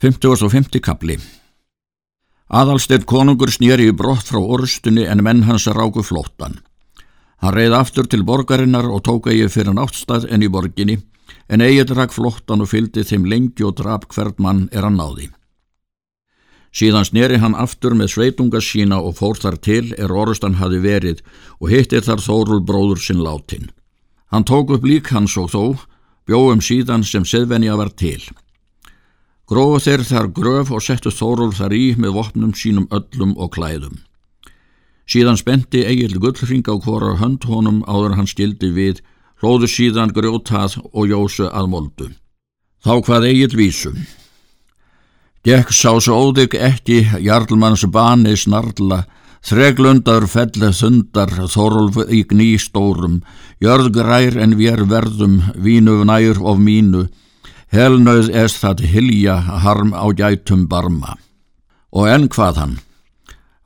50. kapli Aðalstedt konungur snýri í brott frá orustunni en menn hans ráku flóttan. Hann reið aftur til borgarinnar og tók eigi fyrir náttstað en í borginni, en eigið rak flóttan og fyldi þeim lengi og drap hvert mann er hann náði. Síðan snýri hann aftur með sveitunga sína og fór þar til er orustan hafi verið og hittir þar Þórul bróður sinn látin. Hann tók upp lík hans og þó, bjóðum síðan sem seðvenja var til. Gróðu þeir þar gröf og settu Þórólf þar í með vopnum sínum öllum og klæðum. Síðan spendi Egil gullring á hvora hönd honum áður hann stildi við, hlóðu síðan grjótað og jósu að moldu. Þá hvað Egil vísum. Gekk sá svo óðig ekki jarlmanns bani snarla, þreglundar fellið þundar Þórólf í gnístórum, jörð grær en við verðum, vínu nær of mínu, Helnauð est það hilja harm á gætum barma. Og enn hvað hann?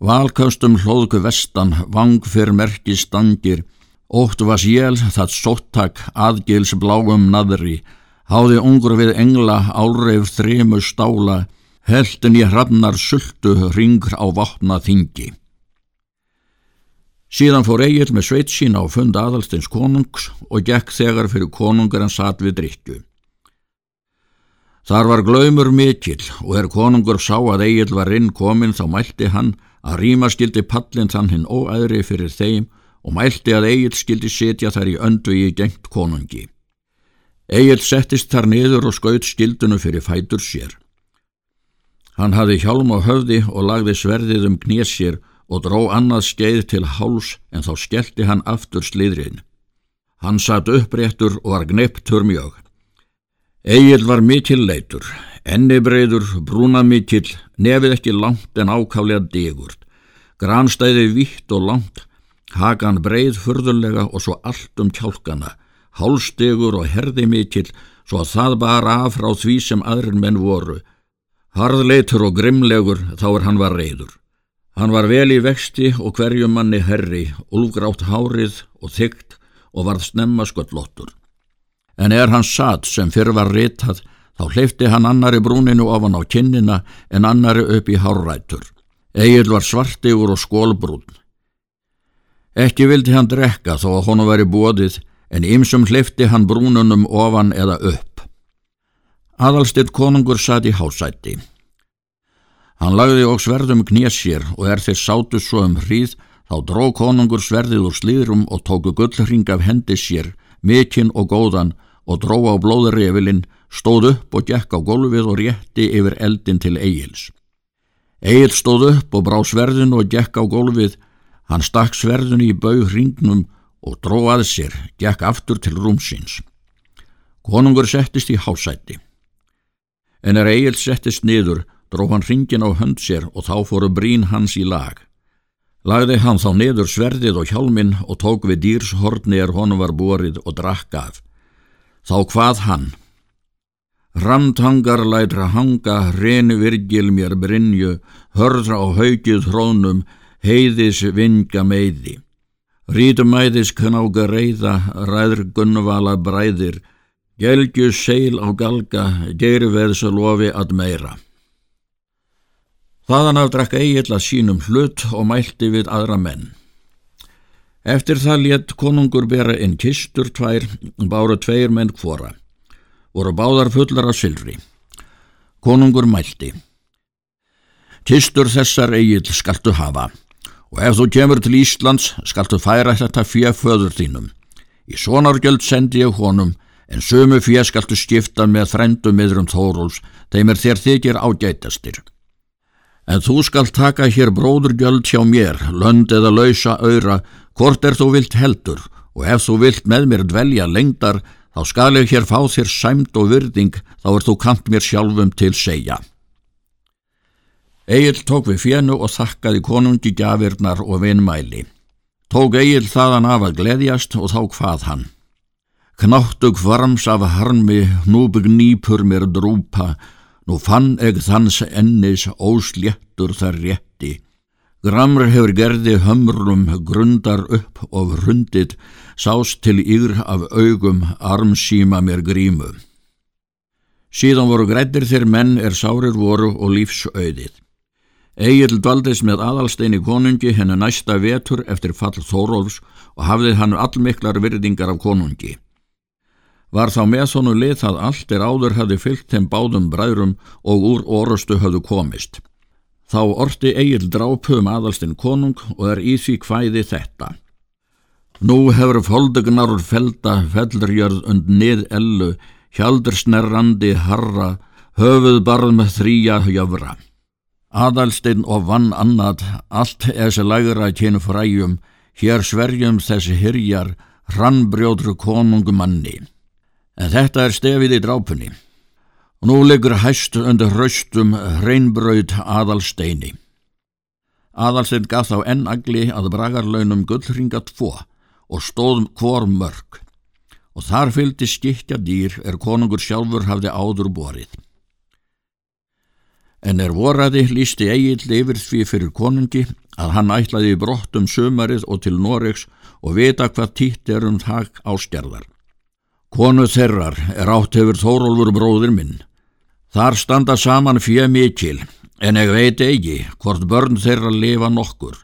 Valköstum hlóðku vestan, vang fyrr merki stangir, ótt var sél það sóttak aðgils bláum naðri, háði ungur við engla álreif þremu stála, heldin í hrannar sultu ringur á vatna þingi. Síðan fór Egil með sveit sína á fund aðalstins konungs og gekk þegar fyrir konungar hann satt við drikju. Þar var glaumur mikill og er konungur sá að Egil var inn komin þá mælti hann að rýma skildi pallin þann hinn óæðri fyrir þeim og mælti að Egil skildi setja þar í öndu í gengt konungi. Egil settist þar niður og skaut skildunu fyrir fætur sér. Hann hafði hjálm á höfði og lagði sverðið um knés sér og dró annað skeið til háls en þá skellti hann aftur sliðrin. Hann satt uppréttur og var gneptur mjög. Egil var mikill leitur, ennibreiður, brúnamikill, nefið ekki langt en ákálega digurt, granstæði vitt og langt, hakan breið furðulega og svo allt um kjálkana, hálstegur og herði mikill, svo að það bara af frá því sem aðrin menn voru. Harðleitur og grimlegur þá er hann var reyður. Hann var vel í vexti og hverjum manni herri, úlgrátt hárið og þygt og varð snemma sköllottur en er hann satt sem fyrr var ritað, þá hleyfti hann annari brúninu ofan á kinnina en annari upp í hárrætur. Egil var svartigur og skólbrún. Ekki vildi hann drekka þó að honu veri bóðið, en ymsum hleyfti hann brúnunum ofan eða upp. Aðalstitt konungur satt í hásætti. Hann lagði og sverðum knéssér og er þeir sátu svo um hríð, þá dró konungur sverðið úr slíðrum og tóku gullring af hendi sér, mikinn og góðan og dró á blóðurrefilinn, stóð upp og gekk á gólfið og rétti yfir eldin til Egils. Egil stóð upp og brá sverðinu og gekk á gólfið, hann stakk sverðinu í baug hringnum og dró að sér, gekk aftur til rúmsins. Konungur settist í hásætti. En er Egil settist niður, dró hann hringin á hönd sér og þá fóru brín hans í lag. Lagði hann þá niður sverðið og hjálmin og tók við dýrshorni er honum var borið og drakk af. Þá hvað hann? Ramtangar lætra hanga, reynu virgil mér brinju, hörðra á haugið hrónum, heiðis vinga meiði. Rítumæðis knága reyða, ræður gunnvala bræðir, gelgju seil á galga, gerveðs lofi að meira. Þaðan af drakk Egil að sínum hlut og mælti við aðra menn. Eftir það létt konungur bera inn kistur tvær, bára tveir menn kvora. Voru báðar fullar af sylri. Konungur mælti. Kistur þessar Egil skaltu hafa og ef þú kemur til Íslands skaltu færa þetta fjö föður þínum. Í sonargjöld sendi ég honum en sömu fjö skaltu skipta með frendum yðrum Þóróls þeim er þér þykir ágætastir. En þú skal taka hér bróðurgjöld hjá mér, lönd eða lausa öyra, hvort er þú vilt heldur, og ef þú vilt með mér dvelja lengdar, þá skal ég hér fá þér sæmt og virðing, þá er þú kant mér sjálfum til segja. Egil tók við fjennu og þakkaði konungi gafirnar og vinmæli. Tók Egil þaðan af að gleðjast og þá hvað hann. Knáttug varms af harmi, núbygg nýpur mér drúpa, Nú fann eg þanns ennis ósléttur þar rétti. Gramr hefur gerði hömrum grundar upp og hrundit, sást til yfir af augum armsíma mér grímu. Síðan voru grættir þeir menn er sárir voru og lífsauðið. Egil dvaldist með aðalsteini konungi hennu næsta vetur eftir fall Þórólfs og hafði hann allmiklar virðingar af konungi. Var þá með þónu lið það allt er áður hafði fyllt þeim báðum bræðrum og úr orustu hafðu komist. Þá orti Egil drápum aðalstinn konung og er í því hvæði þetta. Nú hefur foldugnar úr felda fellrjörð und nið ellu, hjaldur snerrandi harra, höfuð barð með þrýja jöfra. Adalstinn og vann annað, allt þessi lagra kyn fræjum, hér sverjum þessi hyrjar, hrannbrjóðru konungu manni. En þetta er stefið í drápunni. Og nú liggur hæst undir hraustum hreinbröð Adalsteini. Adalstein gaf þá enn agli að bragarlaunum gullringa tvo og stóðum hvor mörg og þar fylgdi skikja dýr er konungur sjálfur hafði áður borið. En er voraði lísti eigill yfir því fyrir konungi að hann ætlaði brott um sömarið og til Noregs og vita hvað títt er um þak ástjarðar. Konu þerrar er átt hefur Þórólfur bróðir minn. Þar standa saman fjö mikil en ég veit eigi hvort börn þeirra lifa nokkur.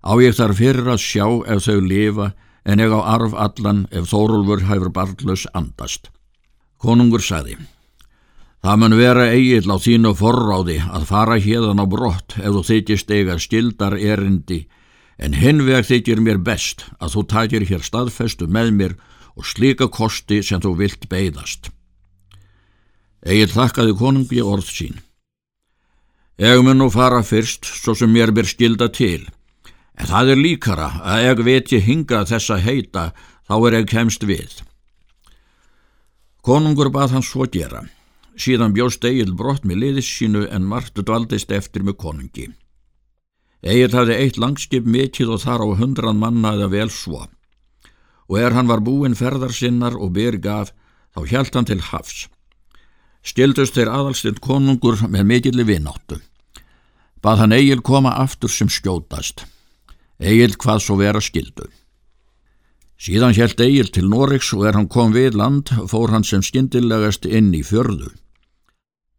Á ég þar fyrir að sjá ef þau lifa en ég á arf allan ef Þórulfur hæfur barnlaus andast. Konungur saði, það mun vera eigill á þínu forráði að fara hérðan á brott ef þú þykist eiga skildar erindi, en hinn veg þykir mér best að þú takir hér staðfestu með mér og slíka kosti sem þú vilt beigðast. Egil þakkaði konungi orð sín. Ég mun nú fara fyrst svo sem mér ber skilda til, En það er líkara að eg veti hinga þessa heita þá er eg kemst við. Konungur bað hans svo gera. Síðan bjóst Egil brott með liðis sínu en margt dvaldist eftir með konungi. Egil hafði eitt langskip mikið og þar á hundran manna eða vel svo. Og er hann var búinn ferðarsinnar og ber gaf, þá hjælt hann til hafs. Stildust þeir aðalstind konungur með mikilli vináttu. Bað hann Egil koma aftur sem skjótast. Egil hvað svo vera skildu. Síðan hjælt Egil til Noregs og er hann kom við land fór hann sem skindilegast inn í fjörðu.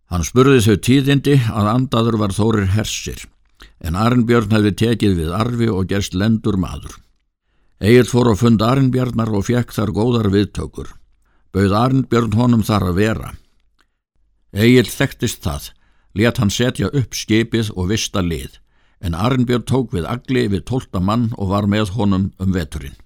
Hann spurði þau tíðindi að andaður var þórir hersir, en Arnbjörn hefði tekið við arfi og gerst lendur maður. Egil fór að funda Arnbjörnar og fekk þar góðar viðtökur. Bauð Arnbjörn honum þar að vera. Egil þekktist það, let hann setja upp skipið og vista lið en Arnbjörn tók við agli við tólta mann og var með honum um veturinn.